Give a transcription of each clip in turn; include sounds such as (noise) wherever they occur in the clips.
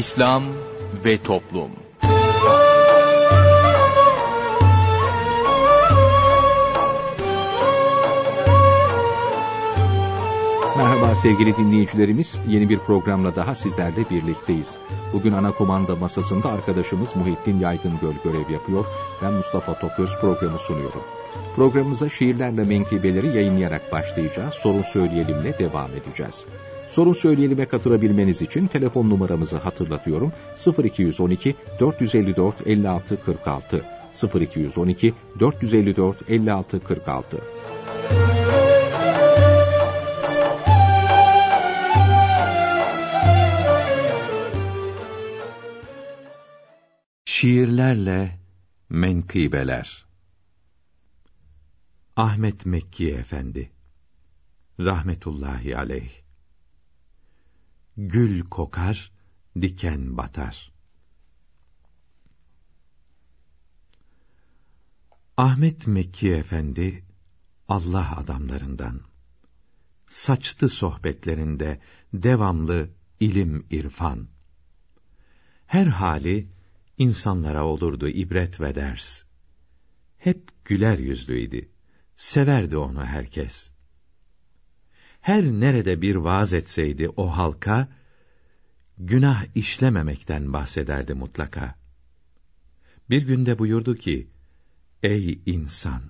İslam ve Toplum Merhaba sevgili dinleyicilerimiz. Yeni bir programla daha sizlerle birlikteyiz. Bugün ana kumanda masasında arkadaşımız Muhittin Yaygın Göl görev yapıyor. Ben Mustafa Topöz programı sunuyorum. Programımıza şiirlerle menkıbeleri yayınlayarak başlayacağız. Sorun söyleyelimle devam edeceğiz. Sorun söyleyelime katılabilmeniz için telefon numaramızı hatırlatıyorum. 0212 454 56 46 0212 454 56 46 Şiirlerle Menkıbeler. Ahmet Mekki Efendi. Rahmetullahi Aleyh Gül kokar, diken batar. Ahmet Mekki Efendi, Allah adamlarından. Saçtı sohbetlerinde devamlı ilim irfan. Her hali insanlara olurdu ibret ve ders. Hep güler yüzlüydi. Severdi onu herkes her nerede bir vaaz etseydi o halka, günah işlememekten bahsederdi mutlaka. Bir günde buyurdu ki, Ey insan!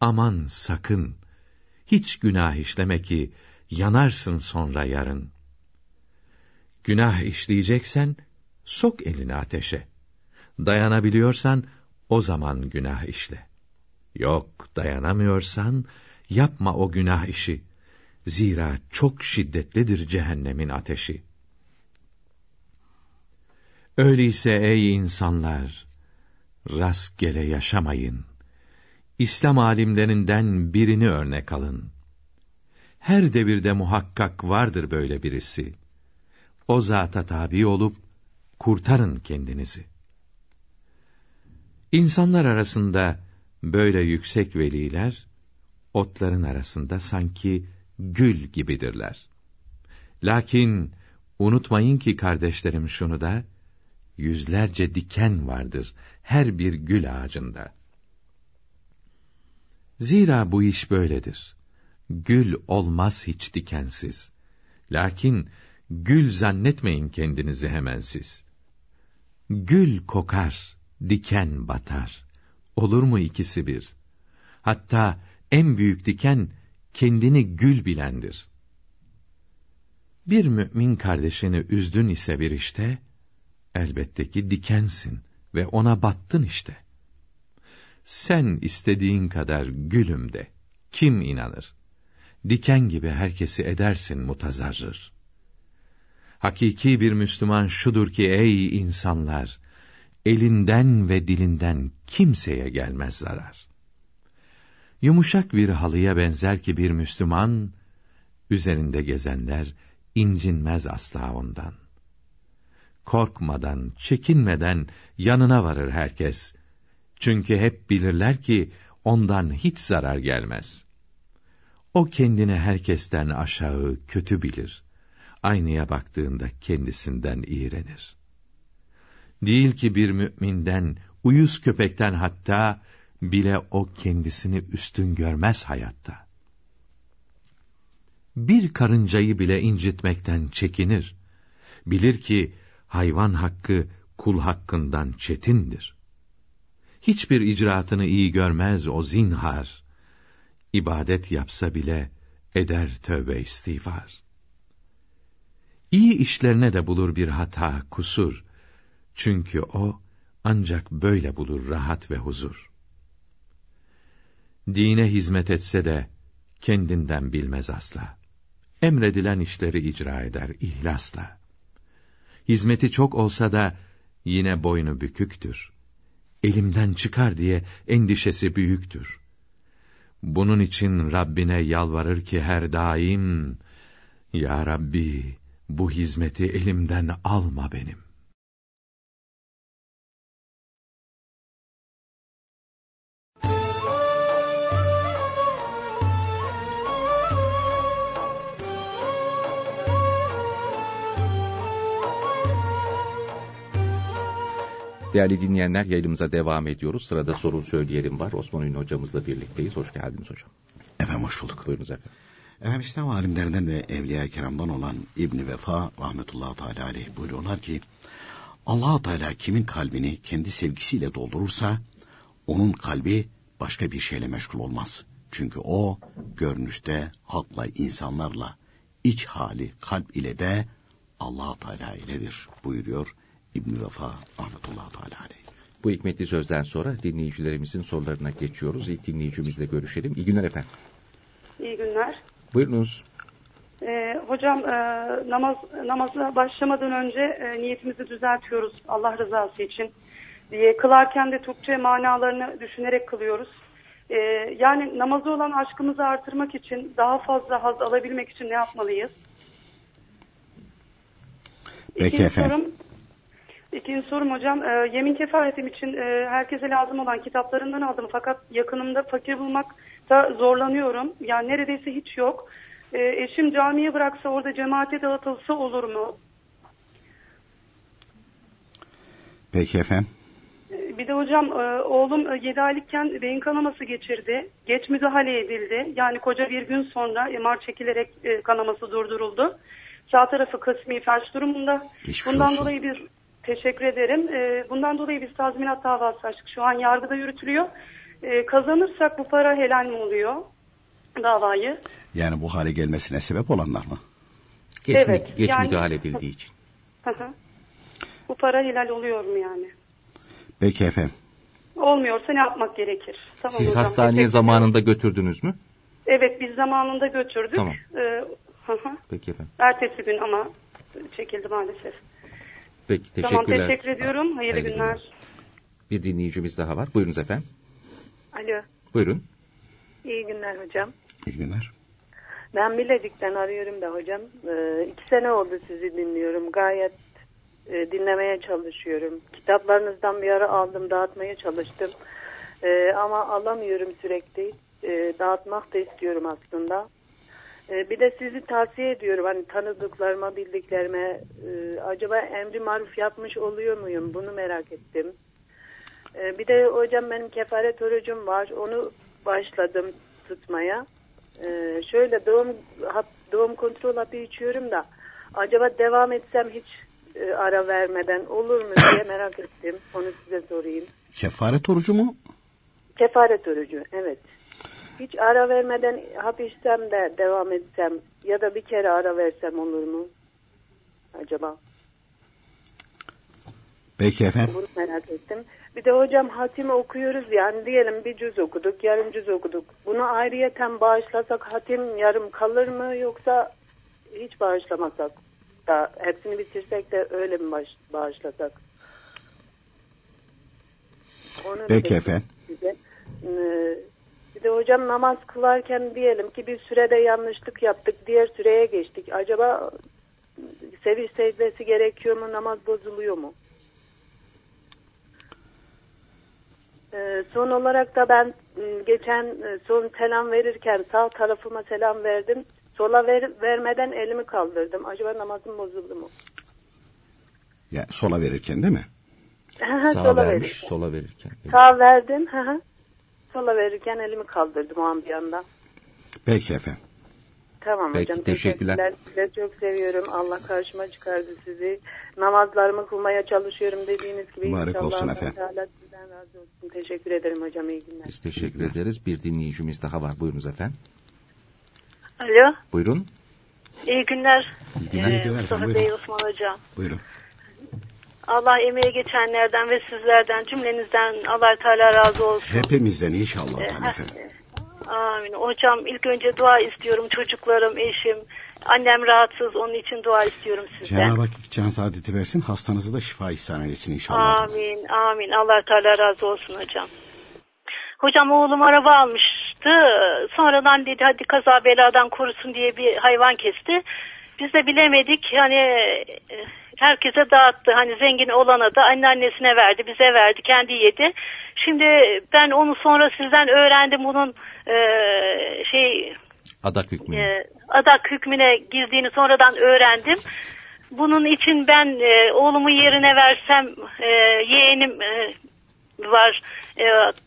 Aman sakın! Hiç günah işleme ki, yanarsın sonra yarın. Günah işleyeceksen, sok elini ateşe. Dayanabiliyorsan, o zaman günah işle. Yok, dayanamıyorsan, yapma o günah işi. Zira çok şiddetlidir cehennemin ateşi. Öyleyse ey insanlar, rastgele yaşamayın. İslam alimlerinden birini örnek alın. Her devirde muhakkak vardır böyle birisi. O zata tabi olup, kurtarın kendinizi. İnsanlar arasında böyle yüksek veliler, otların arasında sanki gül gibidirler. Lakin unutmayın ki kardeşlerim şunu da, yüzlerce diken vardır her bir gül ağacında. Zira bu iş böyledir. Gül olmaz hiç dikensiz. Lakin gül zannetmeyin kendinizi hemen siz. Gül kokar, diken batar. Olur mu ikisi bir? Hatta en büyük diken kendini gül bilendir. Bir mümin kardeşini üzdün ise bir işte, elbette ki dikensin ve ona battın işte. Sen istediğin kadar gülüm de, kim inanır? Diken gibi herkesi edersin mutazarrır. Hakiki bir Müslüman şudur ki ey insanlar, elinden ve dilinden kimseye gelmez zarar. Yumuşak bir halıya benzer ki bir Müslüman, üzerinde gezenler incinmez asla ondan. Korkmadan, çekinmeden yanına varır herkes. Çünkü hep bilirler ki ondan hiç zarar gelmez. O kendini herkesten aşağı, kötü bilir. Aynaya baktığında kendisinden iğrenir. Değil ki bir müminden, uyuz köpekten hatta bile o kendisini üstün görmez hayatta. Bir karıncayı bile incitmekten çekinir. Bilir ki hayvan hakkı kul hakkından çetindir. Hiçbir icraatını iyi görmez o zinhar. İbadet yapsa bile eder tövbe istiğfar. İyi işlerine de bulur bir hata, kusur. Çünkü o ancak böyle bulur rahat ve huzur. Dine hizmet etse de kendinden bilmez asla. Emredilen işleri icra eder ihlasla. Hizmeti çok olsa da yine boynu büküktür. Elimden çıkar diye endişesi büyüktür. Bunun için Rabbine yalvarır ki her daim, Ya Rabbi, bu hizmeti elimden alma benim. Değerli dinleyenler yayınımıza devam ediyoruz. Sırada sorun söyleyelim var. Osman Ünlü hocamızla birlikteyiz. Hoş geldiniz hocam. Efendim hoş bulduk. Buyurunuz efendim. Efendim İslam alimlerinden ve Evliya-i Kiram'dan olan İbni Vefa rahmetullahi teala aleyh buyuruyorlar ki allah Teala kimin kalbini kendi sevgisiyle doldurursa onun kalbi başka bir şeyle meşgul olmaz. Çünkü o görünüşte halkla, insanlarla, iç hali kalp ile de allah Teala iledir buyuruyor İbn Vefa rahmetullahi teala aleyh. Bu hikmetli sözden sonra dinleyicilerimizin sorularına geçiyoruz. İlk dinleyicimizle görüşelim. İyi günler efendim. İyi günler. Buyurunuz. Ee, hocam e, namaz namaza başlamadan önce e, niyetimizi düzeltiyoruz Allah rızası için diye kılarken de Türkçe manalarını düşünerek kılıyoruz. Ee, yani namazı olan aşkımızı artırmak için daha fazla haz alabilmek için ne yapmalıyız? Peki İkinci efendim. Sorum, ikinci sorum hocam. E, yemin kefaretim için e, herkese lazım olan kitaplarından aldım. Fakat yakınımda fakir bulmakta zorlanıyorum. Yani neredeyse hiç yok. E, eşim camiye bıraksa orada cemaate dağıtılsa olur mu? Peki efendim. E, Bir de hocam e, oğlum 7 aylıkken beyin kanaması geçirdi. Geç müdahale edildi. Yani koca bir gün sonra MR çekilerek e, kanaması durduruldu. Sağ tarafı kısmi felç durumunda. Geçmiş Bundan olsun. dolayı bir teşekkür ederim. E, Bundan dolayı biz tazminat davası açtık. Şu an yargıda yürütülüyor. E, Kazanırsak bu para helal mi oluyor davayı? Yani bu hale gelmesine sebep olanlar mı? Geç, Evet, mü- geç yani- müdahale edildiği için. Hı hı. bu para helal oluyor mu yani? Peki efendim. Olmuyorsa ne yapmak gerekir? Tamam Siz hocam, hastaneye zamanında götürdünüz mü? Evet biz zamanında götürdük. Tamam. E, hı hı. Peki efendim. Ertesi gün ama çekildi maalesef. Peki Tamam teşekkürler. teşekkür ediyorum. Hayırlı, Hayırlı günler. günler. Bir dinleyicimiz daha var. Buyurunuz efendim. Alo, Buyurun. iyi günler hocam. İyi günler. Ben Bilecik'ten arıyorum da hocam. Ee, iki sene oldu sizi dinliyorum. Gayet e, dinlemeye çalışıyorum. Kitaplarınızdan bir ara aldım, dağıtmaya çalıştım. Ee, ama alamıyorum sürekli. Ee, dağıtmak da istiyorum aslında. Ee, bir de sizi tavsiye ediyorum. Hani tanıdıklarıma, bildiklerime e, acaba emri maruf yapmış oluyor muyum? Bunu merak ettim. Ee, bir de hocam benim kefaret orucum var. Onu başladım tutmaya. Ee, şöyle doğum hap, doğum kontrol hapı içiyorum da acaba devam etsem hiç e, ara vermeden olur mu diye (coughs) merak ettim. Onu size sorayım. Kefaret orucu mu? Kefaret orucu evet. Hiç ara vermeden hap içsem de devam etsem ya da bir kere ara versem olur mu? Acaba Peki efendim. bunu merak ettim. Bir de hocam hatim okuyoruz yani diyelim bir cüz okuduk yarım cüz okuduk. Bunu ayrıyeten bağışlasak hatim yarım kalır mı yoksa hiç bağışlamasak da hepsini bitirsek de öyle mi baş, bağışlasak? Onu Peki efendim. size. Ee, Bir de hocam namaz kılarken diyelim ki bir sürede yanlışlık yaptık diğer süreye geçtik. Acaba seviş secdesi gerekiyor mu namaz bozuluyor mu? Ee, son olarak da ben m, geçen e, son selam verirken sağ tarafıma selam verdim. Sola ver, vermeden elimi kaldırdım. Acaba namazım bozuldu mu? Ya, sola verirken değil mi? Sola vermiş, verirken. sola verirken. Sağ verdim. Sola verirken elimi kaldırdım o an bir anda. Peki efendim. Tamam Peki, hocam. teşekkürler. Sizi çok seviyorum. Allah karşıma çıkardı sizi. Namazlarımı kılmaya çalışıyorum dediğiniz gibi. Mübarek İnşallah olsun Allah efendim. Teala sizden razı olsun. Teşekkür ederim hocam. İyi günler. Biz teşekkür ederiz. Bir dinleyicimiz daha var. Buyurunuz efendim. Alo, Buyurun. iyi günler. İyi günler. İyi günler Mustafa Bey. Osman Hocam. Buyurun. Allah emeğe geçenlerden ve sizlerden, cümlenizden Allah Teala razı olsun. Hepimizden inşallah Ee, Teala efendim. Amin. Hocam ilk önce dua istiyorum. Çocuklarım, eşim, annem rahatsız. Onun için dua istiyorum sizden. Cenab-ı Hak can saadeti versin. Hastanızı da şifa ihsan eylesin inşallah. Amin, amin. Allah Teala razı olsun hocam. Hocam oğlum araba almıştı. Sonradan dedi hadi kaza beladan korusun diye bir hayvan kesti. Biz de bilemedik. Hani e, herkese dağıttı. Hani zengin olana da anneannesine verdi, bize verdi, kendi yedi. Şimdi ben onu sonra sizden öğrendim bunun e, şey Adak hükmü. e, adak hükmüne girdiğini sonradan öğrendim. bunun için ben e, oğlumu yerine versem e, yeğenim e, var. E,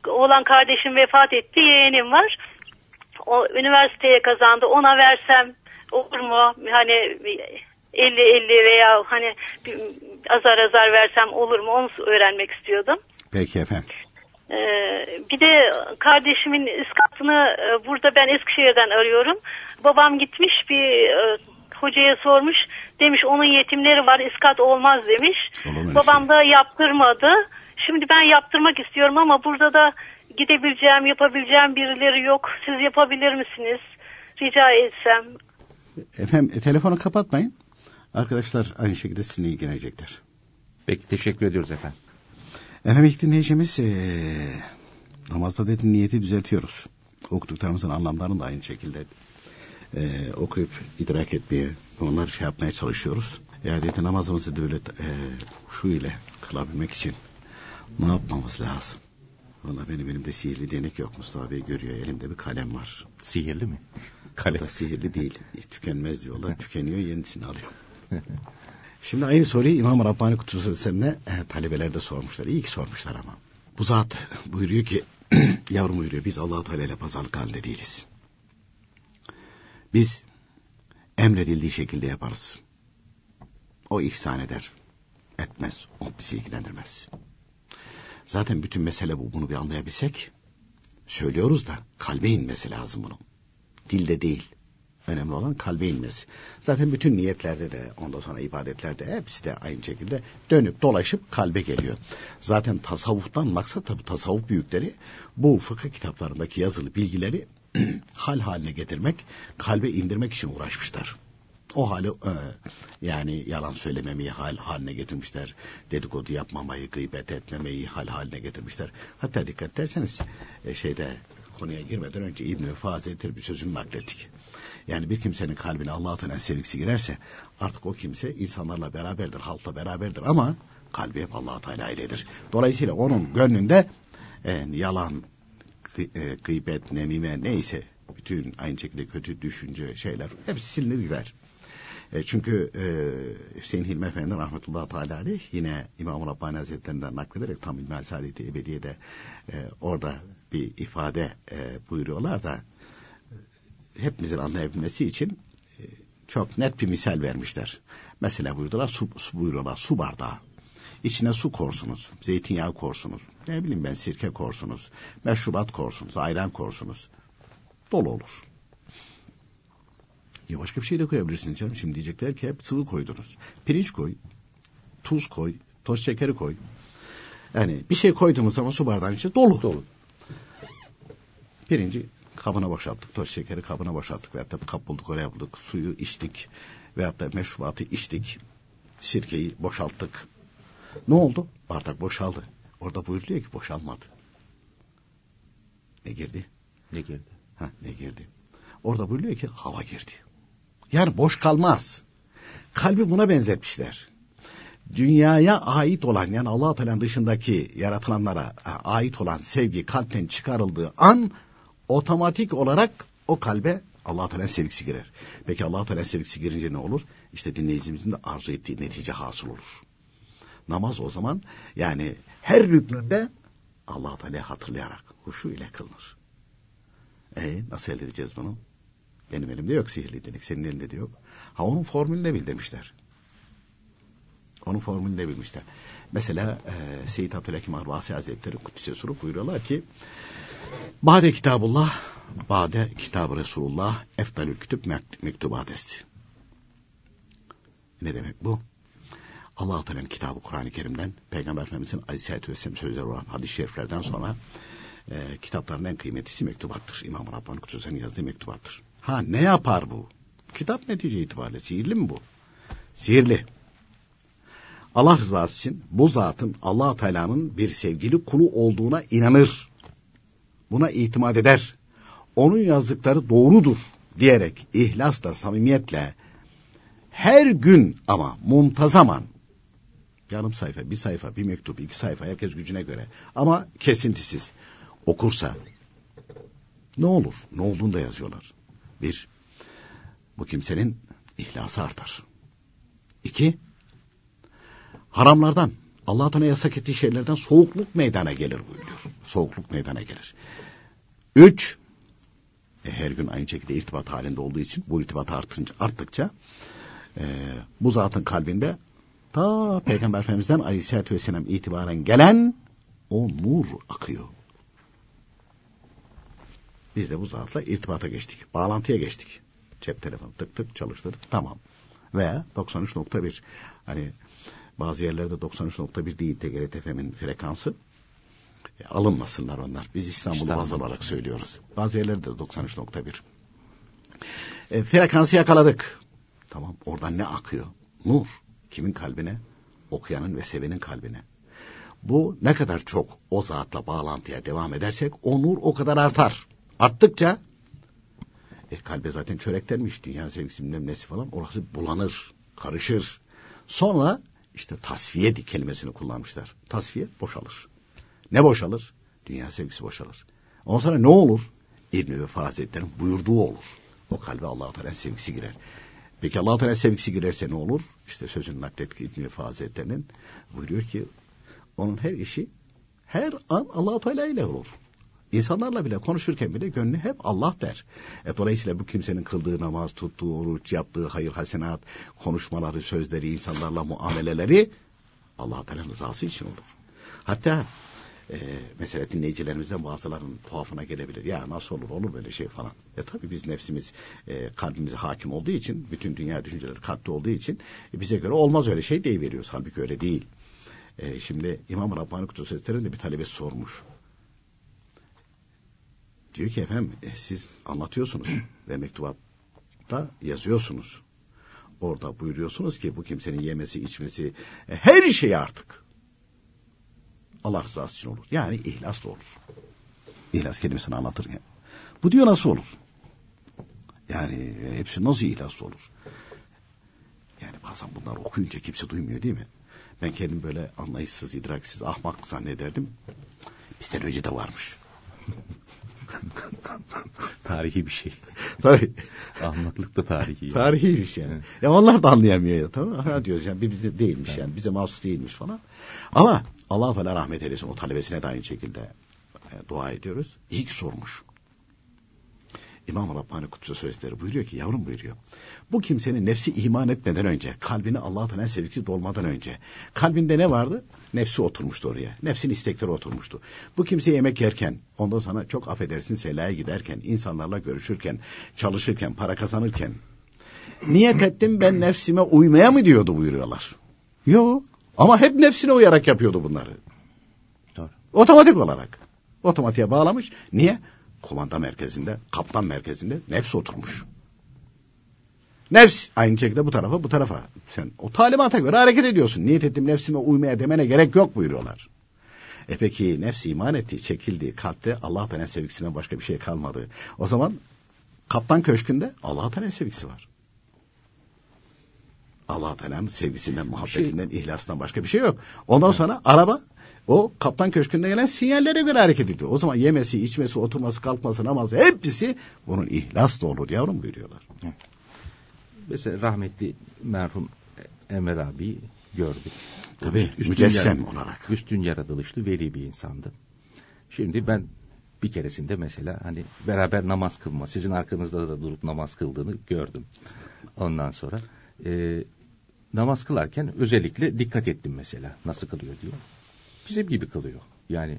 oğlan kardeşim vefat etti yeğenim var. O üniversiteye kazandı ona versem olur mu? Hani 50-50 veya hani azar azar versem olur mu onu öğrenmek istiyordum. Peki efendim. Ee, bir de kardeşimin iskatını e, burada ben Eskişehir'den arıyorum. Babam gitmiş bir e, hocaya sormuş. Demiş onun yetimleri var iskat olmaz demiş. Babam da yaptırmadı. Şimdi ben yaptırmak istiyorum ama burada da gidebileceğim, yapabileceğim birileri yok. Siz yapabilir misiniz? Rica etsem. Efendim e, telefonu kapatmayın. Arkadaşlar aynı şekilde sizinle ilgilenecekler. Peki teşekkür ediyoruz efendim. Efendim ilk dinleyicimiz ee, namazda dedi niyeti düzeltiyoruz. Okuduklarımızın anlamlarını da aynı şekilde e, okuyup idrak etmeye, onları şey yapmaya çalışıyoruz. Yani dedi namazımızı da böyle e, şu ile kılabilmek için ne yapmamız lazım? Valla benim elimde sihirli denek yok Mustafa Bey görüyor. Elimde bir kalem var. Sihirli mi? Kalem. O da sihirli değil. (laughs) Tükenmez diyorlar. Tükeniyor yenisini alıyor. (laughs) Şimdi aynı soruyu İmam Rabbani Kutusu Eserine e, talebeler de sormuşlar. İyi ki sormuşlar ama. Bu zat (laughs) buyuruyor ki (clears throat) yavrum buyuruyor biz allah Teala ile pazarlık halinde değiliz. Biz emredildiği şekilde yaparız. O ihsan eder. Etmez. O bizi ilgilendirmez. Zaten bütün mesele bu. Bunu bir anlayabilsek söylüyoruz da kalbe inmesi lazım bunun. Dilde değil. Önemli olan kalbe inmesi. Zaten bütün niyetlerde de ondan sonra ibadetlerde hepsi de aynı şekilde dönüp dolaşıp kalbe geliyor. Zaten tasavvuftan maksat tabi tasavvuf büyükleri bu fıkıh kitaplarındaki yazılı bilgileri (clears throat) hal haline getirmek, kalbe indirmek için uğraşmışlar. O hali e, yani yalan söylememeyi hal haline getirmişler. Dedikodu yapmamayı, gıybet etmemeyi hal haline getirmişler. Hatta dikkat ederseniz e, şeyde konuya girmeden önce İbn-i Hazretleri bir sözünü naklettik. Yani bir kimsenin kalbine Allah-u sevgisi girerse artık o kimse insanlarla beraberdir, halkla beraberdir ama kalbi hep Allah-u Teala iledir. Dolayısıyla onun gönlünde e, yalan, e, gıybet, nemime neyse bütün aynı şekilde kötü düşünce şeyler hepsi silinir gider. E, çünkü e, Hüseyin Hilmi Efendi rahmetullahi teala yine İmam-ı Rabbani Hazretlerinden naklederek tam İlmihal Saadet-i Ebediye'de e, orada bir ifade e, buyuruyorlar da hepimizin anlayabilmesi için e, çok net bir misal vermişler. Mesela buyurdular su, su buyuruyorlar su bardağı. İçine su korsunuz, zeytinyağı korsunuz, ne bileyim ben sirke korsunuz, meşrubat korsunuz, ayran korsunuz. Dolu olur. Ya başka bir şey de koyabilirsiniz canım. Şimdi diyecekler ki hep sıvı koydunuz. Pirinç koy, tuz koy, toz şekeri koy. Yani bir şey koyduğumuz zaman su bardağın içi dolu. Dolu. Pirinci kabına boşalttık, toz şekeri kabına boşalttık veyahut da kap bulduk oraya bulduk, suyu içtik veyahut da meşrubatı içtik, sirkeyi boşalttık. Ne oldu? Bardak boşaldı. Orada buyuruluyor ki boşalmadı. Ne girdi? Ne girdi? Ha, ne girdi? Orada buyuruyor ki hava girdi. Yani boş kalmaz. Kalbi buna benzetmişler. Dünyaya ait olan yani Allah Teala'nın dışındaki yaratılanlara ait olan sevgi kalpten çıkarıldığı an otomatik olarak o kalbe Allah Teala sevgisi girer. Peki Allah Teala sevgisi girince ne olur? İşte dinleyicimizin de arzu ettiği netice hasıl olur. Namaz o zaman yani her rüknünde Allah Teala hatırlayarak huşu ile kılınır. E nasıl elde edeceğiz bunu? Benim elimde yok sihirli denek. Senin elinde de yok. Ha onun formülünü bil demişler. Onun formülünü bilmişler. Mesela e, Seyyid Abdülhakim Arbasi Hazretleri Kudüs'e sorup buyuruyorlar ki Bade kitabullah, bade kitabı Resulullah, eftalül kütüb mektubadesti. Ne demek bu? Allah-u Teala'nın kitabı Kur'an-ı Kerim'den Peygamber Efendimiz'in Aleyhisselatü Vesselam sözleri olan hadis-i şeriflerden sonra e, kitapların en kıymetlisi mektubattır. İmam-ı Rabbani Kudüs'ün yazdığı mektubattır. Ha ne yapar bu? Kitap netice itibariyle sihirli mi bu? Sihirli. Allah rızası için bu zatın allah Teala'nın bir sevgili kulu olduğuna inanır. Buna itimat eder. Onun yazdıkları doğrudur diyerek ihlasla, samimiyetle her gün ama muntazaman yarım sayfa, bir sayfa, bir mektup, iki sayfa herkes gücüne göre ama kesintisiz okursa ne olur? Ne olduğunu da yazıyorlar. Bir, bu kimsenin ihlası artar. İki, haramlardan, Allah Teala yasak ettiği şeylerden soğukluk meydana gelir buyuruyor. Soğukluk meydana gelir. Üç, e, her gün aynı şekilde irtibat halinde olduğu için bu irtibat artınca, arttıkça e, bu zatın kalbinde ta Peygamber Efendimiz'den Aleyhisselatü Vesselam itibaren gelen o nur akıyor. Biz de bu zatla irtibata geçtik. Bağlantıya geçtik. Cep telefonu tık tık çalıştırdık. Tamam. Veya 93.1 hani bazı yerlerde 93.1 değil TGRT FM'in frekansı. E, alınmasınlar onlar. Biz İstanbul'u baz alarak söylüyoruz. Bazı yerlerde 93.1. E, frekansı yakaladık. Tamam oradan ne akıyor? Nur. Kimin kalbine? Okuyanın ve sevenin kalbine. Bu ne kadar çok o zatla bağlantıya devam edersek o nur o kadar artar. Arttıkça e, kalbe zaten çöreklenmiş dünya sevgisi bilmem nesi falan orası bulanır, karışır. Sonra işte tasfiye kelimesini kullanmışlar. Tasfiye boşalır. Ne boşalır? Dünya sevgisi boşalır. Ondan sonra ne olur? İbn-i Vefa Hazretleri'nin buyurduğu olur. O kalbe Allah-u Teala sevgisi girer. Peki Allah-u Teala sevgisi girerse ne olur? İşte sözünü naklettik İbn-i Vefa Hazretleri'nin buyuruyor ki onun her işi her an Allah-u Teala ile olur. İnsanlarla bile konuşurken bile gönlü hep Allah der. E, dolayısıyla bu kimsenin kıldığı namaz, tuttuğu oruç, yaptığı hayır hasenat, konuşmaları, sözleri, insanlarla muameleleri Allah Teala rızası için olur. Hatta e, mesela dinleyicilerimizden bazılarının tuhafına gelebilir. Ya nasıl olur olur böyle şey falan. E tabi biz nefsimiz e, kalbimize hakim olduğu için bütün dünya düşünceleri kalpte olduğu için e, bize göre olmaz öyle şey deyiveriyoruz. Halbuki öyle değil. E, şimdi İmam Rabbani Kutusu de bir talebesi sormuş. Diyor ki efendim e, siz anlatıyorsunuz (clears throat) ve mektubatta yazıyorsunuz. Orada buyuruyorsunuz ki bu kimsenin yemesi içmesi e, her şey artık Allah rızası için olur. Yani ihlas da olur. İhlas kelimesini anlatırken. Bu diyor nasıl olur? Yani e, hepsi nasıl ihlas olur? Yani bazen bunlar okuyunca kimse duymuyor değil mi? Ben kendim böyle anlayışsız, idraksiz, ahmak zannederdim. Bizden önce de varmış. (laughs) (laughs) tarihi bir şey. Tabii. Ahmaklık da tarihi. Yani. Tarihi bir şey yani. Evet. Ya onlar da anlayamıyor ya tamam Ha diyoruz yani bir bize değilmiş evet. yani bize mahsus değilmiş falan. Ama Allah Teala rahmet eylesin o talebesine de aynı şekilde e, dua ediyoruz. İyi ki sormuş. İmam Rabbani Kutsu Sözleri buyuruyor ki yavrum buyuruyor. Bu kimsenin nefsi iman etmeden önce, kalbini Allah Teala sevgisi dolmadan önce kalbinde ne vardı? Nefsi oturmuştu oraya. Nefsin istekleri oturmuştu. Bu kimse yemek yerken, ondan sonra çok affedersin selaya giderken, insanlarla görüşürken, çalışırken, para kazanırken niyet ettim ben nefsime uymaya mı diyordu buyuruyorlar. Yok. Ama hep nefsine uyarak yapıyordu bunları. Doğru. Otomatik olarak. Otomatiğe bağlamış. Niye? Komanda merkezinde, kaptan merkezinde nefs oturmuş. Nefs aynı şekilde bu tarafa bu tarafa. Sen o talimata göre hareket ediyorsun. Niyet ettim nefsime uymaya demene gerek yok buyuruyorlar. E peki nefsi iman etti, çekildi, kalpte Allah Teala sevgisinden başka bir şey kalmadı. O zaman kaptan köşkünde Allah Teala sevgisi var. Allah Teala'nın sevgisinden, muhabbetinden, şey... ihlasından başka bir şey yok. Ondan sonra araba o kaptan köşkünde gelen sinyallere göre hareket ediyor. O zaman yemesi, içmesi, oturması, kalkması, namazı hepsi bunun ihlas da olur yavrum buyuruyorlar. Mesela rahmetli merhum Emre abi gördük. Tabii üstün mücessem yara, olarak. Üstün yaratılışlı veli bir insandı. Şimdi ben bir keresinde mesela hani beraber namaz kılma, sizin arkanızda da durup namaz kıldığını gördüm. Ondan sonra e, namaz kılarken özellikle dikkat ettim mesela nasıl kılıyor diyor bizim gibi kılıyor. Yani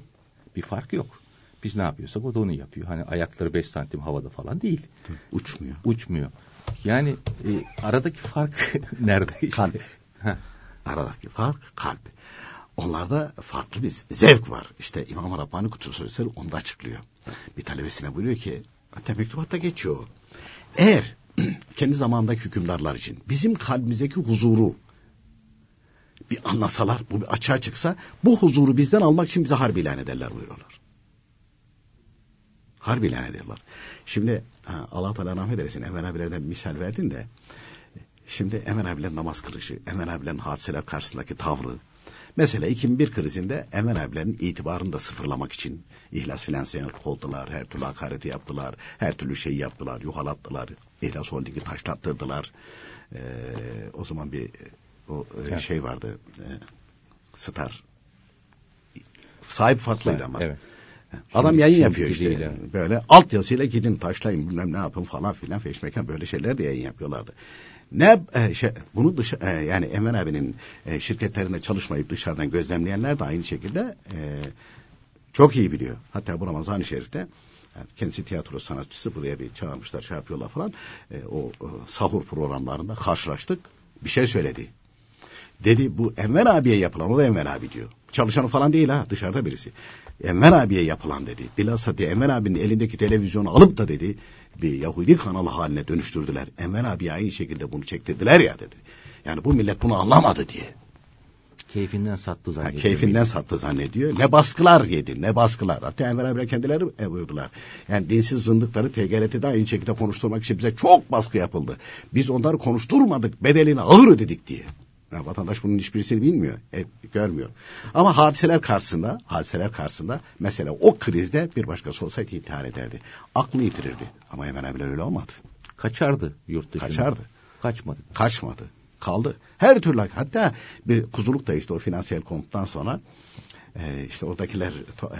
bir fark yok. Biz ne yapıyorsak o da onu yapıyor. Hani ayakları beş santim havada falan değil. Uçmuyor. Uçmuyor. Yani e, aradaki fark (laughs) nerede işte? Kalp. aradaki fark kalp. Onlarda farklı bir zevk var. İşte İmam Rabbani Kutubu Sözleri onu da açıklıyor. Bir talebesine buyuruyor ki hatta mektubatta geçiyor. Eğer (clears throat) kendi zamandaki hükümdarlar için bizim kalbimizdeki huzuru bir anlasalar, bu bir açığa çıksa bu huzuru bizden almak için bize harbi ilan ederler buyuruyorlar. Harbi ilan ederler. Şimdi Allah Teala rahmet eylesin Emel abilerden misal verdin de şimdi Emel abilerin namaz kılışı, Emel abilerin hadiseler karşısındaki tavrı Mesela 2001 krizinde Emel abilerin itibarını da sıfırlamak için ihlas finansiyel oldular, her türlü hakareti yaptılar, her türlü şeyi yaptılar, yuhalattılar, ihlas holdingi taşlattırdılar. Ee, o zaman bir O e, evet. şey vardı. E, Star. Sahip farklıydı ama. Evet. Adam yayın yapıyor işte. Yani. Böyle alt yazıyla gidin taşlayın bilmem ne yapın falan filan feşmekan böyle şeyler de yayın yapıyorlardı. Ne e, şey, bunu dışa, e, yani Enver abinin e, şirketlerinde çalışmayıp dışarıdan gözlemleyenler de aynı şekilde e, çok iyi biliyor. Hatta bu Ramazan-ı Şerif'te yani kendisi tiyatro sanatçısı buraya bir çağırmışlar şey yapıyorlar falan. E, o e, sahur programlarında karşılaştık. Bir şey söyledi. Dedi bu Enver abiye yapılan o da Enver abi diyor. Çalışanı falan değil ha dışarıda birisi. Enver abiye yapılan dedi. Bilhassa diye Enver abinin elindeki televizyonu alıp da dedi bir Yahudi kanalı haline dönüştürdüler. Enver abi aynı şekilde bunu çektirdiler ya dedi. Yani bu millet bunu anlamadı diye. Keyfinden sattı zannediyor. Ha, keyfinden sattı zannediyor. Ne baskılar yedi, ne baskılar. Hatta Enver abiler kendileri vurdular. Yani dinsiz zındıkları TGRT'de aynı şekilde konuşturmak için bize çok baskı yapıldı. Biz onları konuşturmadık, bedelini ağır ödedik diye. Yani vatandaş bunun hiçbirisini bilmiyor, e, görmüyor. Ama hadiseler karşısında, hadiseler karşısında mesela o krizde bir başkası olsaydı intihar ederdi. Aklını yitirirdi. Ama hemen evler öyle olmadı. Kaçardı yurt dışına. Kaçardı. Kaçmadı. Kaçmadı. Kaldı. Her türlü hatta bir kuzuluk da işte o finansiyel konuttan sonra e, işte oradakiler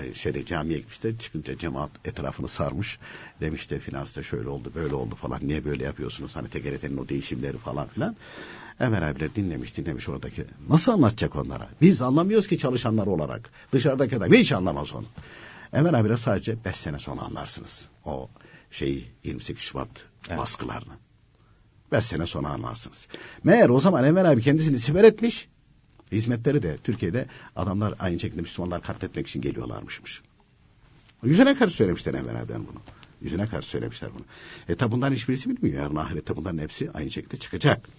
e, şeyde camiye gitmişler çıkınca cemaat etrafını sarmış demiş de finansta şöyle oldu böyle oldu falan niye böyle yapıyorsunuz hani TGRT'nin o değişimleri falan filan Ömer abiler dinlemiş dinlemiş oradaki. Nasıl anlatacak onlara? Biz anlamıyoruz ki çalışanlar olarak. Dışarıdaki adam hiç anlamaz onu. Ömer abiler sadece beş sene sonra anlarsınız. O şeyi 28 Şubat evet. baskılarını. Beş sene sonra anlarsınız. Meğer o zaman Ömer abi kendisini siper etmiş. Hizmetleri de Türkiye'de adamlar aynı şekilde Müslümanlar katletmek için geliyorlarmışmış. Yüzüne karşı söylemişler Enver abiden bunu. Yüzüne karşı söylemişler bunu. E tabi bunların hiçbirisi bilmiyor. Yarın ahirette bunların hepsi aynı şekilde çıkacak.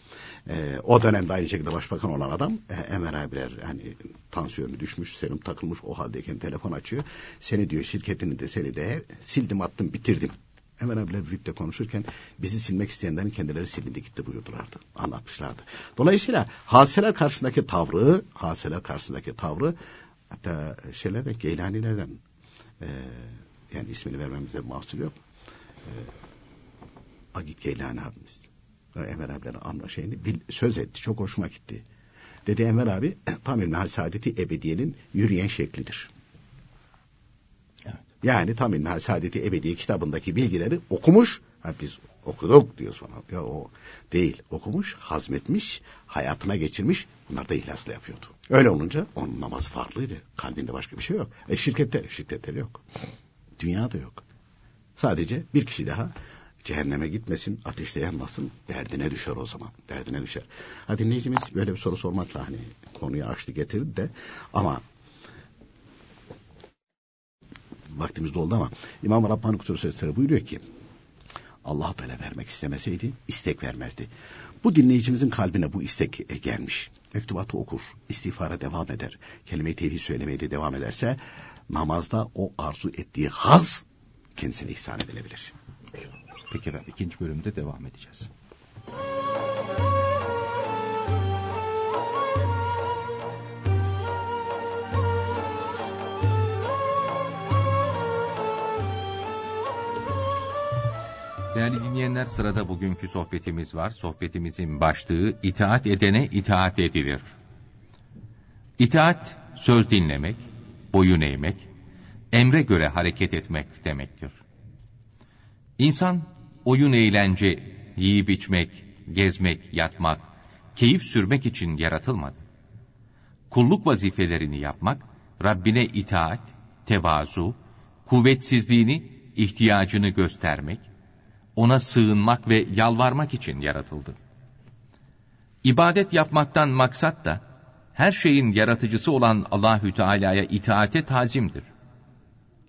E, o dönemde aynı şekilde başbakan olan adam e, Enver abiler hani tansiyonu düşmüş, serum takılmış o haldeyken telefon açıyor. Seni diyor şirketini de seni de sildim attım bitirdim. Hemen abiler VIP'te konuşurken bizi silmek isteyenlerin kendileri silindi gitti buyurdulardı. Anlatmışlardı. Dolayısıyla hadiseler karşısındaki tavrı, hadiseler karşısındaki tavrı hatta şeylerden, Geylanilerden e, yani ismini vermemize mahsul yok. E, Agit Geylani abimiz. Emel abilerin anla şeyini bil, söz etti. Çok hoşuma gitti. Dedi Emel abi (clears throat) tam ilmihal saadeti ebediyenin yürüyen şeklidir. Evet. Yani tam ilmihal saadeti ebediye kitabındaki bilgileri okumuş. Ha, biz okuduk diyoruz falan. Ya o değil. Okumuş, hazmetmiş, hayatına geçirmiş. Bunlar da ihlasla yapıyordu. Öyle olunca onun namazı farklıydı. Kalbinde başka bir şey yok. E şirkette, şirketleri yok. Dünyada yok. Sadece bir kişi daha cehenneme gitmesin, ateşte yanmasın, derdine düşer o zaman. Derdine düşer. Ha dinleyicimiz böyle bir soru sormakla hani konuyu açtı getirdi de ama vaktimiz doldu ama İmam Rabbani Kutubu Sözleri buyuruyor ki Allah Teala vermek istemeseydi istek vermezdi. Bu dinleyicimizin kalbine bu istek gelmiş. Mektubatı okur, istiğfara devam eder. Kelime-i tevhid söylemeye de devam ederse namazda o arzu ettiği haz kendisine ihsan edilebilir. Peki efendim ikinci bölümde devam edeceğiz. Değerli dinleyenler sırada bugünkü sohbetimiz var. Sohbetimizin başlığı itaat edene itaat edilir. İtaat söz dinlemek, boyun eğmek, emre göre hareket etmek demektir. İnsan oyun eğlence, yiyip içmek, gezmek, yatmak, keyif sürmek için yaratılmadı. Kulluk vazifelerini yapmak, Rabbine itaat, tevazu, kuvvetsizliğini, ihtiyacını göstermek, ona sığınmak ve yalvarmak için yaratıldı. İbadet yapmaktan maksat da, her şeyin yaratıcısı olan Allahü Teala'ya itaate tazimdir.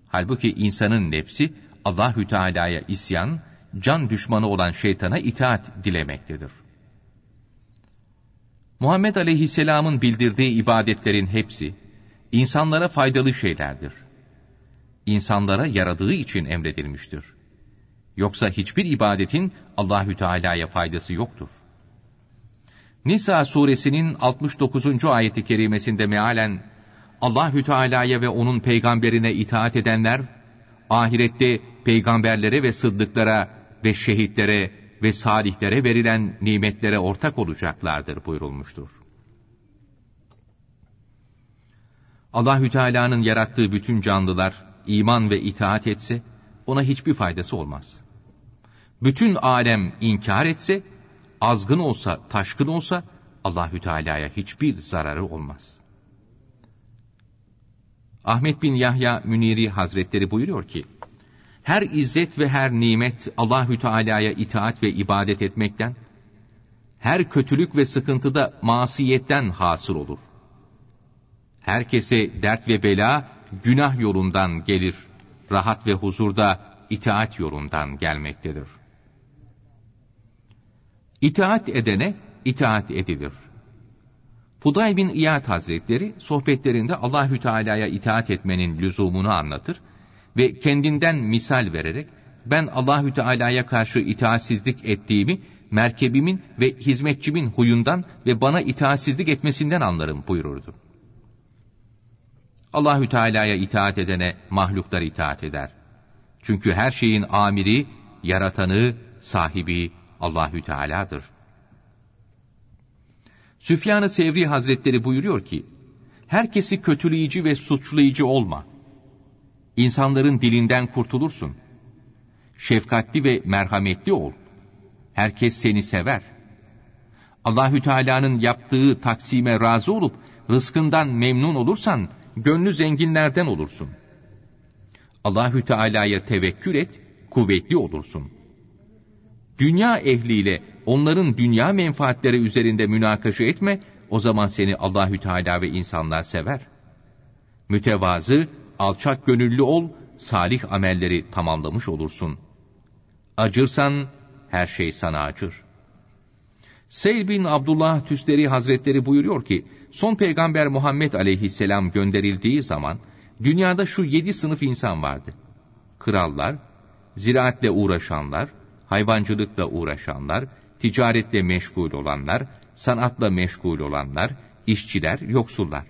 Halbuki insanın nefsi Allahü Teala'ya isyan, can düşmanı olan şeytana itaat dilemektedir. Muhammed Aleyhisselam'ın bildirdiği ibadetlerin hepsi insanlara faydalı şeylerdir. İnsanlara yaradığı için emredilmiştir. Yoksa hiçbir ibadetin Allahü Teala'ya faydası yoktur. Nisa suresinin 69. ayeti kerimesinde mealen Allahü Teala'ya ve onun peygamberine itaat edenler ahirette peygamberlere ve sıddıklara ve şehitlere ve salihlere verilen nimetlere ortak olacaklardır buyurulmuştur. Allahü Teala'nın yarattığı bütün canlılar iman ve itaat etse ona hiçbir faydası olmaz. Bütün alem inkar etse azgın olsa, taşkın olsa Allahü Teala'ya hiçbir zararı olmaz. Ahmet bin Yahya Müniri Hazretleri buyuruyor ki: Her izzet ve her nimet Allahü Teala'ya itaat ve ibadet etmekten, her kötülük ve sıkıntıda masiyetten hasıl olur. Herkese dert ve bela günah yolundan gelir. Rahat ve huzurda itaat yolundan gelmektedir. İtaat edene itaat edilir. Fudayl bin İyad Hazretleri sohbetlerinde Allahü Teala'ya itaat etmenin lüzumunu anlatır ve kendinden misal vererek ben Allahü Teala'ya karşı itaatsizlik ettiğimi merkebimin ve hizmetçimin huyundan ve bana itaatsizlik etmesinden anlarım buyururdu. Allahü Teala'ya itaat edene mahluklar itaat eder. Çünkü her şeyin amiri, yaratanı, sahibi Allahü Teala'dır. Süfyan-ı Sevri Hazretleri buyuruyor ki, herkesi kötüleyici ve suçlayıcı olma. İnsanların dilinden kurtulursun. Şefkatli ve merhametli ol. Herkes seni sever. Allahü Teala'nın yaptığı taksime razı olup rızkından memnun olursan gönlü zenginlerden olursun. Allahü Teala'ya tevekkül et, kuvvetli olursun. Dünya ehliyle onların dünya menfaatleri üzerinde münakaşa etme, o zaman seni Allahü Teala ve insanlar sever. Mütevazı, alçak gönüllü ol, salih amelleri tamamlamış olursun. Acırsan her şey sana acır. Seyl bin Abdullah Tüsteri Hazretleri buyuruyor ki, son peygamber Muhammed aleyhisselam gönderildiği zaman, dünyada şu yedi sınıf insan vardı. Krallar, ziraatle uğraşanlar, hayvancılıkla uğraşanlar, ticaretle meşgul olanlar, sanatla meşgul olanlar, işçiler, yoksullar.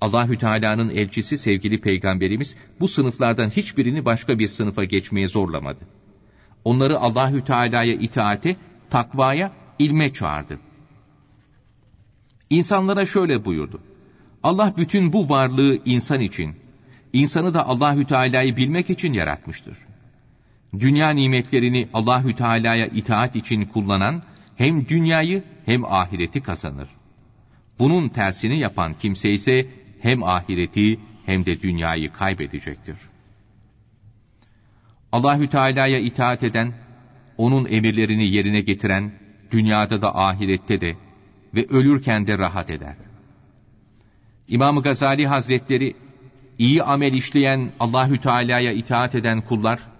Allahü Teala'nın elçisi sevgili peygamberimiz bu sınıflardan hiçbirini başka bir sınıfa geçmeye zorlamadı. Onları Allahü Teala'ya itaate, takvaya, ilme çağırdı. İnsanlara şöyle buyurdu. Allah bütün bu varlığı insan için, insanı da Allahü Teala'yı bilmek için yaratmıştır. Dünya nimetlerini Allahü Teala'ya itaat için kullanan hem dünyayı hem ahireti kazanır. Bunun tersini yapan kimse ise hem ahireti hem de dünyayı kaybedecektir. Allahü Teala'ya itaat eden, onun emirlerini yerine getiren, dünyada da ahirette de ve ölürken de rahat eder. İmam Gazali Hazretleri iyi amel işleyen Allahü Teala'ya itaat eden kullar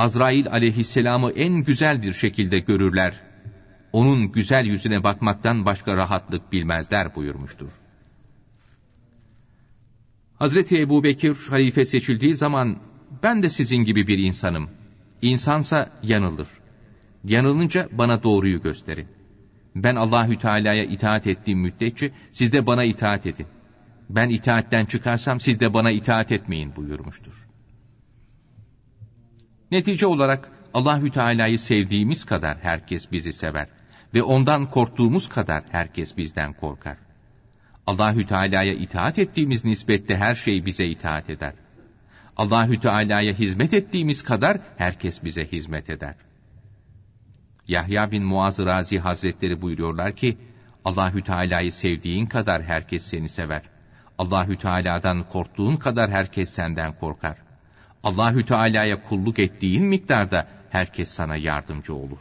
Azrail aleyhisselamı en güzel bir şekilde görürler. Onun güzel yüzüne bakmaktan başka rahatlık bilmezler buyurmuştur. Hazreti Ebu Bekir halife seçildiği zaman ben de sizin gibi bir insanım. İnsansa yanılır. Yanılınca bana doğruyu gösterin. Ben Allahü Teala'ya itaat ettiğim müddetçe siz de bana itaat edin. Ben itaatten çıkarsam siz de bana itaat etmeyin buyurmuştur. Netice olarak Allahü Teala'yı sevdiğimiz kadar herkes bizi sever ve ondan korktuğumuz kadar herkes bizden korkar. Allahü Teala'ya itaat ettiğimiz nispette her şey bize itaat eder. Allahü Teala'ya hizmet ettiğimiz kadar herkes bize hizmet eder. Yahya bin Muaz Razi Hazretleri buyuruyorlar ki Allahü Teala'yı sevdiğin kadar herkes seni sever. Allahü Teala'dan korktuğun kadar herkes senden korkar. Allahü Teala'ya kulluk ettiğin miktarda herkes sana yardımcı olur.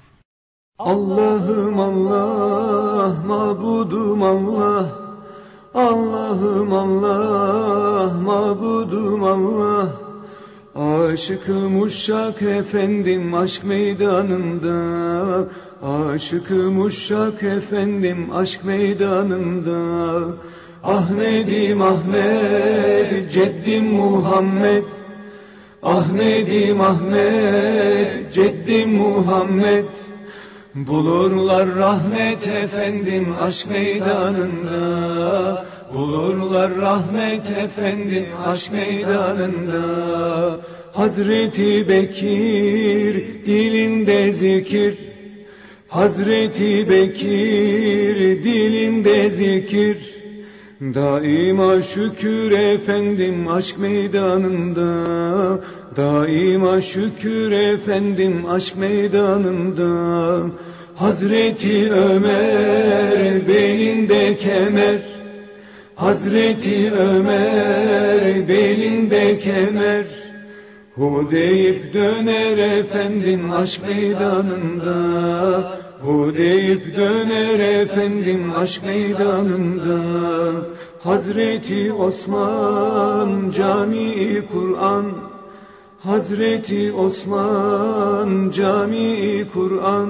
Allah'ım Allah, mabudum Allah. Allah'ım Allah, mabudum Allah. Aşıkım uşak efendim aşk meydanında Aşıkım uşak efendim aşk meydanında Ahmedim Ahmet, Ceddim Muhammed Ahmedim Ahmet, Ceddim Muhammed. Bulurlar rahmet efendim aşk meydanında. Bulurlar rahmet efendim aşk meydanında. Hazreti Bekir dilinde zikir. Hazreti Bekir dilinde zikir Daima şükür efendim aşk meydanında. Daima şükür efendim aşk meydanında. Hazreti Ömer belinde kemer. Hazreti Ömer belinde kemer. Hu deyip döner efendim aşk meydanında Hu deyip döner efendim aşk meydanında. Hazreti Osman cami Kur'an. Hazreti Osman cami Kur'an.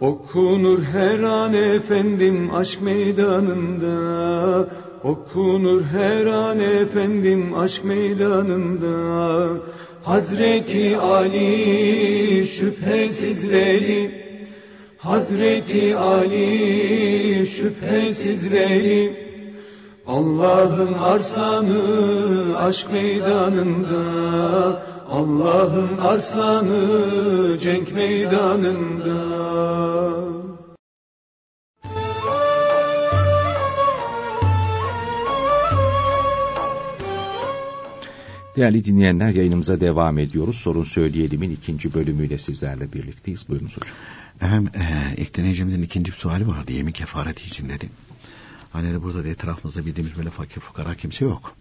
Okunur her an efendim aşk meydanında. Okunur her an efendim aşk meydanında. Hazreti Ali şüphesiz veli Hazreti Ali şüphesiz veli Allah'ın arslanı aşk meydanında Allah'ın arslanı cenk meydanında Değerli dinleyenler yayınımıza devam ediyoruz. Sorun Söyleyelim'in ikinci bölümüyle sizlerle birlikteyiz. Buyurunuz hocam. Efendim e, ilk ikinci bir suali vardı. Yemin kefareti için dedi. Hani de burada da etrafımızda bildiğimiz böyle fakir fukara kimse yok.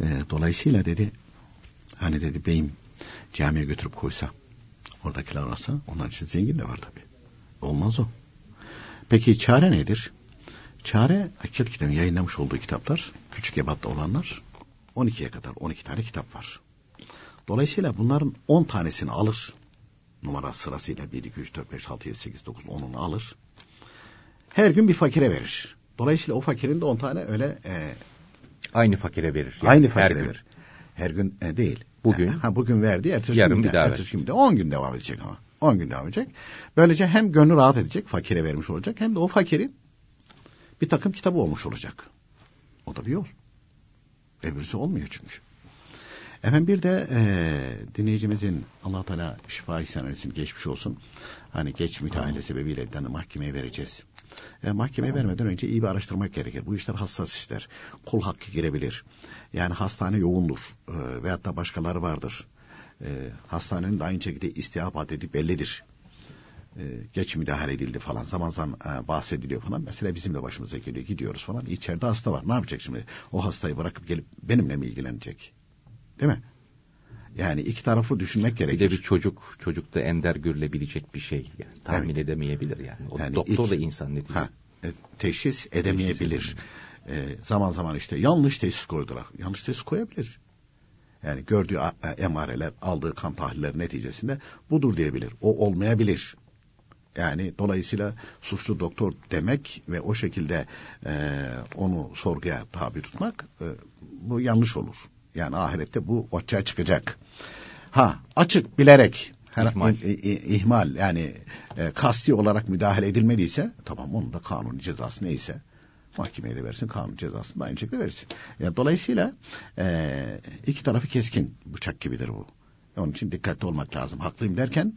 E, dolayısıyla dedi hani dedi beyim camiye götürüp koysa oradakiler arasa onlar için zengin de var tabi. Olmaz o. Peki çare nedir? Çare Hakikat kitabın yayınlamış olduğu kitaplar küçük ebatta olanlar 12'ye kadar 12 tane kitap var. Dolayısıyla bunların 10 tanesini alır. Numara sırasıyla 1, 2, 3, 4, 5, 6, 7, 8, 9, 10'unu alır. Her gün bir fakire verir. Dolayısıyla o fakirin de 10 tane öyle e, aynı fakire verir. Yani aynı fakire her gün. verir. Her gün e, değil. Bugün. Ha, bugün verdi. Ertesi Yarın gün bir daha ertesi gün de 10 gün devam edecek ama. 10 gün devam edecek. Böylece hem gönlü rahat edecek, fakire vermiş olacak hem de o fakirin bir takım kitabı olmuş olacak. O da bir yol. Öbürsü olmuyor çünkü. Efendim bir de e, dinleyicimizin allah Teala şifa ihsan etsin, geçmiş olsun. Hani geç müteahhile sebebiyle yani mahkemeye vereceğiz. E, mahkemeye vermeden önce iyi bir araştırmak gerekir. Bu işler hassas işler. Kul hakkı girebilir. Yani hastane yoğundur. E, veyahut da başkaları vardır. E, hastanenin de aynı şekilde istihabat edip bellidir. E, geç müdahale edildi falan zaman zaman e, bahsediliyor falan. Mesela bizim de başımıza geliyor gidiyoruz falan. İçeride hasta var ne yapacak şimdi? O hastayı bırakıp gelip benimle mi ilgilenecek? Değil mi? Yani iki taraflı düşünmek Bir gerekir. de bir çocuk, çocukta ender görülebilecek bir şey. Yani tahmin Evet. edemeyebilir yani. O Yani doktor ilk- da insan ne Ha, teşhis edemeyebilir. E, zaman zaman işte yanlış teşhis koydular. Yanlış teşhis koyabilir. Yani gördüğü e, emareler, aldığı kan tahlilleri neticesinde budur diyebilir. O olmayabilir. Yani dolayısıyla suçlu doktor demek ve o şekilde e, onu sorguya tabi tutmak e, bu yanlış olur. Yani ahirette bu ortaya çıkacak. Ha açık bilerek her, İhmal. i- i- ihmal yani e, kasti olarak müdahale edilmediyse tamam onun da kanuni cezası neyse mahkemeye de versin kanun cezasını da aynı şekilde versin. Yani dolayısıyla e, iki tarafı keskin bıçak gibidir bu. Onun için dikkatli olmak lazım. Haklıyım derken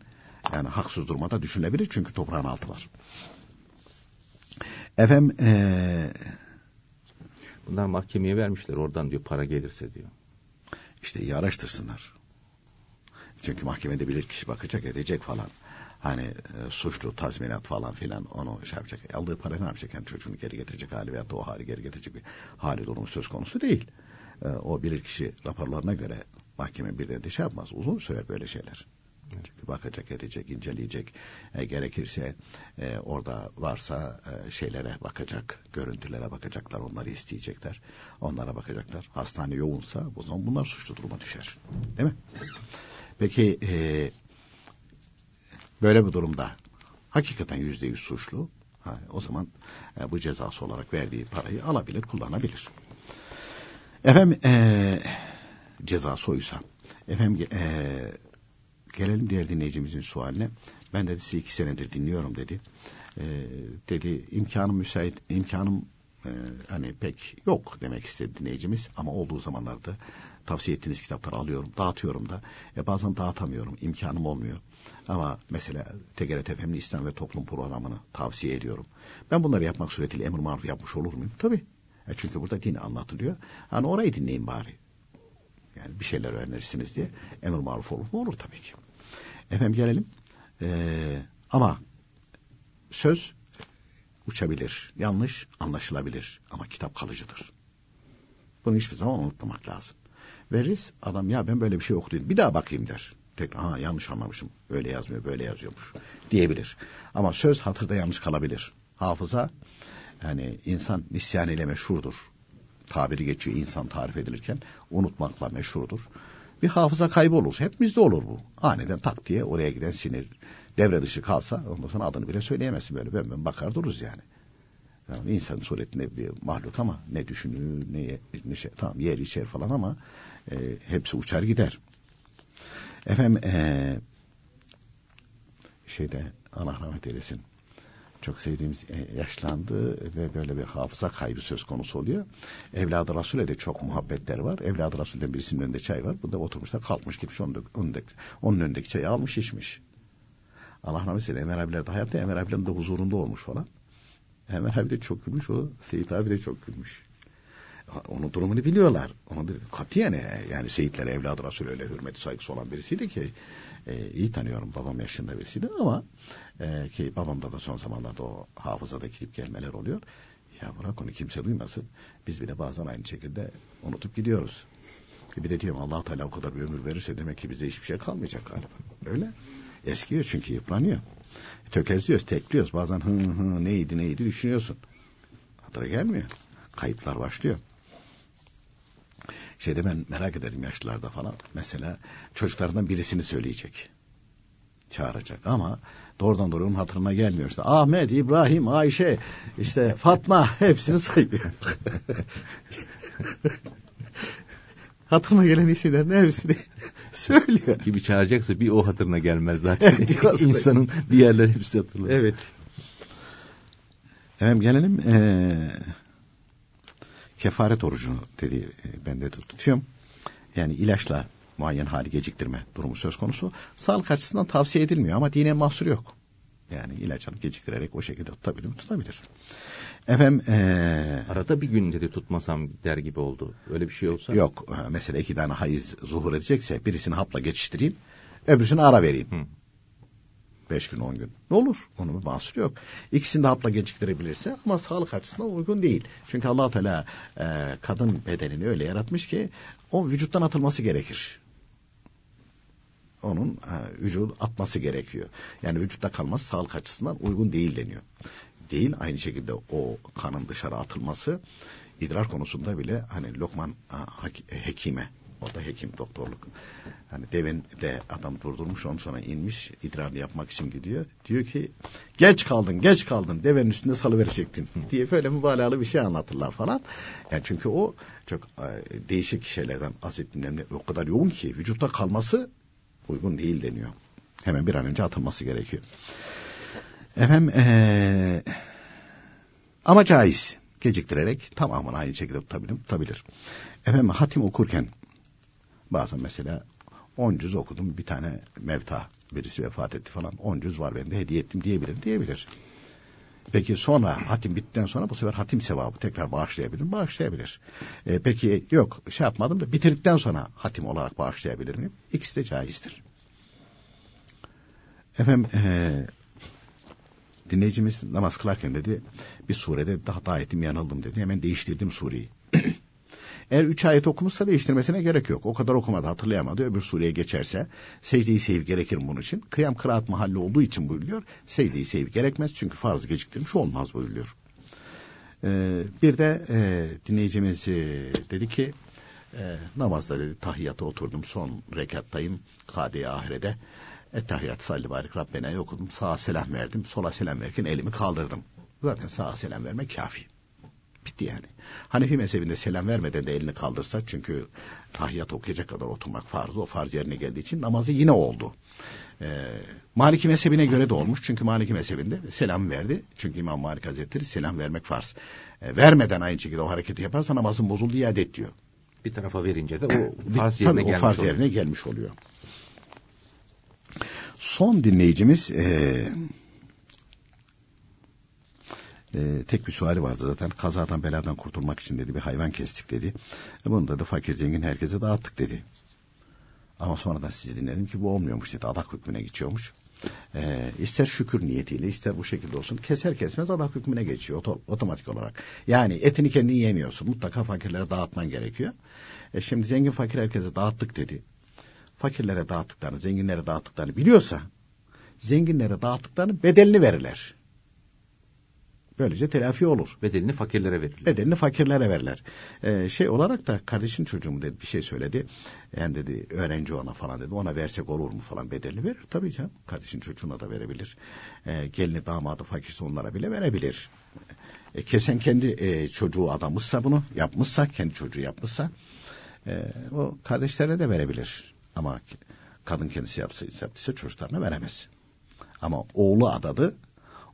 yani haksız durmada düşünülebilir çünkü toprağın altı var. Efendim e, Bunlar mahkemeye vermişler oradan diyor para gelirse diyor. işte iyi araştırsınlar. Çünkü mahkemede bilir kişi bakacak edecek falan. Hani e, suçlu tazminat falan filan onu şey yapacak. E, aldığı para ne yapacak? Yani çocuğunu geri getirecek hali veyahut da o hali geri getirecek bir hali durumu söz konusu değil. E, o bilir kişi raporlarına göre mahkeme bir de şey yapmaz. Uzun sürer böyle şeyler. Çünkü bakacak, edecek, inceleyecek. E, gerekirse e, orada varsa e, şeylere bakacak, görüntülere bakacaklar, onları isteyecekler. Onlara bakacaklar. Hastane yoğunsa o zaman bunlar suçlu duruma düşer. Değil mi? Peki e, böyle bir durumda hakikaten yüzde yüz suçlu. Ha, o zaman e, bu cezası olarak verdiği parayı alabilir, kullanabilir. Efendim e, cezası oysa. Efendim e, gelelim diğer dinleyicimizin sualine. Ben dedi sizi iki senedir dinliyorum dedi. E, dedi imkanım müsait, imkanım e, hani pek yok demek istedi dinleyicimiz. Ama olduğu zamanlarda tavsiye ettiğiniz kitapları alıyorum, dağıtıyorum da. E, bazen dağıtamıyorum, imkanım olmuyor. Ama mesela TGRT FM'li İslam ve Toplum programını tavsiye ediyorum. Ben bunları yapmak suretiyle emir maruf yapmış olur muyum? Tabii. E çünkü burada din anlatılıyor. Hani orayı dinleyin bari. Yani bir şeyler öğrenirsiniz diye. Emir maruf olur mu? Olur tabii ki. Efendim gelelim. Ee, ama söz uçabilir. Yanlış anlaşılabilir. Ama kitap kalıcıdır. Bunu hiçbir zaman unutmamak lazım. Veririz adam ya ben böyle bir şey okudum. Bir daha bakayım der. Tekrar ha yanlış anlamışım. Öyle yazmıyor böyle yazıyormuş diyebilir. Ama söz hatırda yanlış kalabilir. Hafıza yani insan nisyan ile meşhurdur. Tabiri geçiyor insan tarif edilirken unutmakla meşhurdur. Bir hafıza kaybı olur. Hepimizde olur bu. Aniden tak diye oraya giden sinir devre dışı kalsa ondan sonra adını bile söyleyemezsin böyle. Ben, ben bakar dururuz yani. yani insan suretinde bir mahluk ama ne düşünür ne, ne şey tamam yer içer falan ama e, hepsi uçar gider. Efendim e, şeyde Allah rahmet eylesin çok sevdiğimiz e, yaşlandı ve böyle bir hafıza kaybı söz konusu oluyor. Evladı Resul'e de çok muhabbetleri var. Evladı Resul'den birisinin önünde çay var. Bu da oturmuş da kalkmış gitmiş onun, önündeki, onun önündeki çayı almış içmiş. Allah rahmet eylesin Emir abiler de hayatta Emir abilerin de huzurunda olmuş falan. Emir abi de çok gülmüş o. Seyit abi de çok gülmüş. Onun durumunu biliyorlar. Onu katiyen e, yani Seyitler evladı Resul öyle hürmeti saygısı olan birisiydi ki e, iyi tanıyorum babam yaşında birisiydi ama e, ki babamda da son zamanlarda o hafızada gidip gelmeler oluyor. Ya bırak onu kimse duymasın. Biz bile bazen aynı şekilde unutup gidiyoruz. E bir de diyorum allah Teala o kadar bir ömür verirse demek ki bize hiçbir şey kalmayacak galiba. Öyle. Eskiyor çünkü yıpranıyor. E, tökezliyoruz, tekliyoruz. Bazen hı hı neydi neydi düşünüyorsun. Hatıra gelmiyor. Kayıplar başlıyor. Şeyde ben merak ederim yaşlılarda falan. Mesela çocuklarından birisini söyleyecek. Çağıracak ama doğrudan doğruya onun hatırına gelmiyor. İşte Ahmet, İbrahim, Ayşe, işte Fatma hepsini sayıyor. (laughs) hatırına gelen isimlerin hepsini (laughs) söylüyor. Gibi çağıracaksa bir o hatırına gelmez zaten. (laughs) Evet, İnsanın diğerleri hepsi hatırlıyor. Evet. Efendim gelelim ee, kefaret orucunu dedi e, ben de tutuyorum. Yani ilaçla muayyen hali geciktirme durumu söz konusu. Sağlık açısından tavsiye edilmiyor ama dine mahsur yok. Yani ilaç alıp geciktirerek o şekilde tutabilir mi? Tutabilir. Efendim ee... arada bir gün dedi tutmasam der gibi oldu. Öyle bir şey olsa? Yok. Mesela iki tane hayız zuhur edecekse birisini hapla geçiştireyim. Öbürsünü ara vereyim. Hı. Beş gün on gün. Ne olur? Onun bir mahsuru yok. İkisini de hapla geciktirebilirse ama sağlık açısından uygun değil. Çünkü allah Teala e, kadın bedenini öyle yaratmış ki o vücuttan atılması gerekir. Onun e, vücudu atması gerekiyor. Yani vücutta kalması sağlık açısından uygun değil deniyor. Değil aynı şekilde o kanın dışarı atılması idrar konusunda bile hani Lokman e, hekime o da hekim doktorluk. Hani devin de adam durdurmuş ondan sonra inmiş idrarını yapmak için gidiyor. Diyor ki geç kaldın geç kaldın devenin üstünde salıverecektin diye böyle mübalağalı bir şey anlatırlar falan. Yani çünkü o çok e, değişik şeylerden bahsettiğimden o kadar yoğun ki vücutta kalması uygun değil deniyor. Hemen bir an önce atılması gerekiyor. Efendim ee, ama caiz geciktirerek tamamını aynı şekilde tutabilir. tutabilir. Efendim hatim okurken Bazen mesela 10 cüz okudum bir tane mevta birisi vefat etti falan 10 cüz var ben de hediye ettim diyebilir diyebilir. Peki sonra hatim bittikten sonra bu sefer hatim sevabı tekrar bağışlayabilir? Bağışlayabilir. E, peki yok şey yapmadım da bitirdikten sonra hatim olarak bağışlayabilir miyim? İkisi de caizdir. Efendim e, dinleyicimiz namaz kılarken dedi bir surede daha hata ettim yanıldım dedi. Hemen değiştirdim sureyi. Eğer üç ayet okumuşsa değiştirmesine gerek yok. O kadar okumadı hatırlayamadı. Öbür sureye geçerse secdeyi sev gerekir bunun için. Kıyam kıraat mahalli olduğu için buyuruyor. Secdeyi sev gerekmez çünkü farz geciktirmiş olmaz buyuruyor. Ee, bir de e, dinleyicimiz e, dedi ki e, namazda dedi tahiyyata oturdum son rekattayım kade ahirede. Ettehiyat salli barik Rabbena okudum. Sağa selam verdim. Sola selam verirken elimi kaldırdım. Zaten sağa selam vermek kafi. Bitti yani. Hanefi mezhebinde selam vermeden de elini kaldırsa çünkü tahiyat okuyacak kadar oturmak farz. O farz yerine geldiği için namazı yine oldu. Ee, Maliki mezhebine göre de olmuş. Çünkü Maliki mezhebinde selam verdi. Çünkü İmam Malik Hazretleri selam vermek farz. Ee, vermeden aynı şekilde o hareketi yaparsa namazın bozuldu iade et diyor. Bir tarafa verince de o farz yerine, gelmiş, o farz oluyor. yerine gelmiş oluyor. Son dinleyicimiz e, e, tek bir suali vardı zaten. Kazadan beladan kurtulmak için dedi bir hayvan kestik dedi. E, bunu da, da fakir zengin herkese dağıttık dedi. Ama sonradan sizi dinledim ki bu olmuyormuş dedi. Adak hükmüne geçiyormuş. E, ister şükür niyetiyle ister bu şekilde olsun keser kesmez adak hükmüne geçiyor oto, otomatik olarak. Yani etini kendin yemiyorsun. Mutlaka fakirlere dağıtman gerekiyor. E, şimdi zengin fakir herkese dağıttık dedi. Fakirlere dağıttıklarını, zenginlere dağıttıklarını biliyorsa zenginlere dağıttıklarını bedelini verirler. Böylece telafi olur. Bedelini fakirlere verirler. Bedelini fakirlere verirler. Ee, şey olarak da kardeşin çocuğum dedi bir şey söyledi. Yani dedi öğrenci ona falan dedi. Ona versek olur mu falan bedelini verir. Tabii canım kardeşin çocuğuna da verebilir. Ee, gelini damadı fakirse onlara bile verebilir. E, kesen kendi e, çocuğu adamızsa bunu yapmışsa kendi çocuğu yapmışsa e, o kardeşlerine de verebilir. Ama kadın kendisi yapsa, yaptıysa çocuklarına veremez. Ama oğlu adadı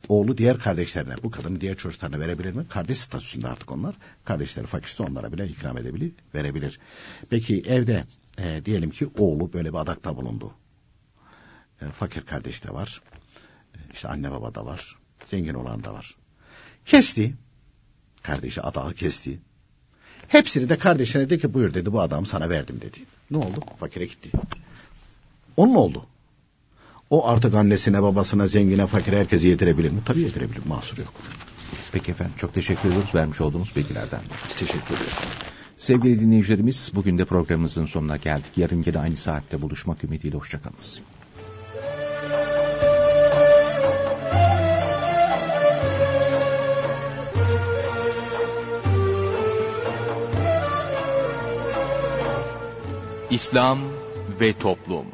oğlu diğer kardeşlerine bu kadını diğer çocuklarına verebilir mi? Kardeş statüsünde artık onlar. Kardeşleri fakirse onlara bile ikram edebilir, verebilir. Peki evde e, diyelim ki oğlu böyle bir adakta bulundu. E, fakir kardeş de var. E, işte anne baba da var. Zengin olan da var. Kesti. Kardeşi adağı kesti. Hepsini de kardeşine dedi ki buyur dedi bu adamı sana verdim dedi. Ne oldu? Fakire gitti. Onun oldu. O artık annesine, babasına, zengine, fakire herkese yedirebilir mi? Tabii yedirebilir. Mahsur yok. Peki efendim çok teşekkür ediyoruz vermiş olduğumuz bilgilerden. Biz teşekkür ederiz. Sevgili dinleyicilerimiz bugün de programımızın sonuna geldik. Yarın yine aynı saatte buluşmak ümidiyle hoşçakalınız. İslam ve Toplum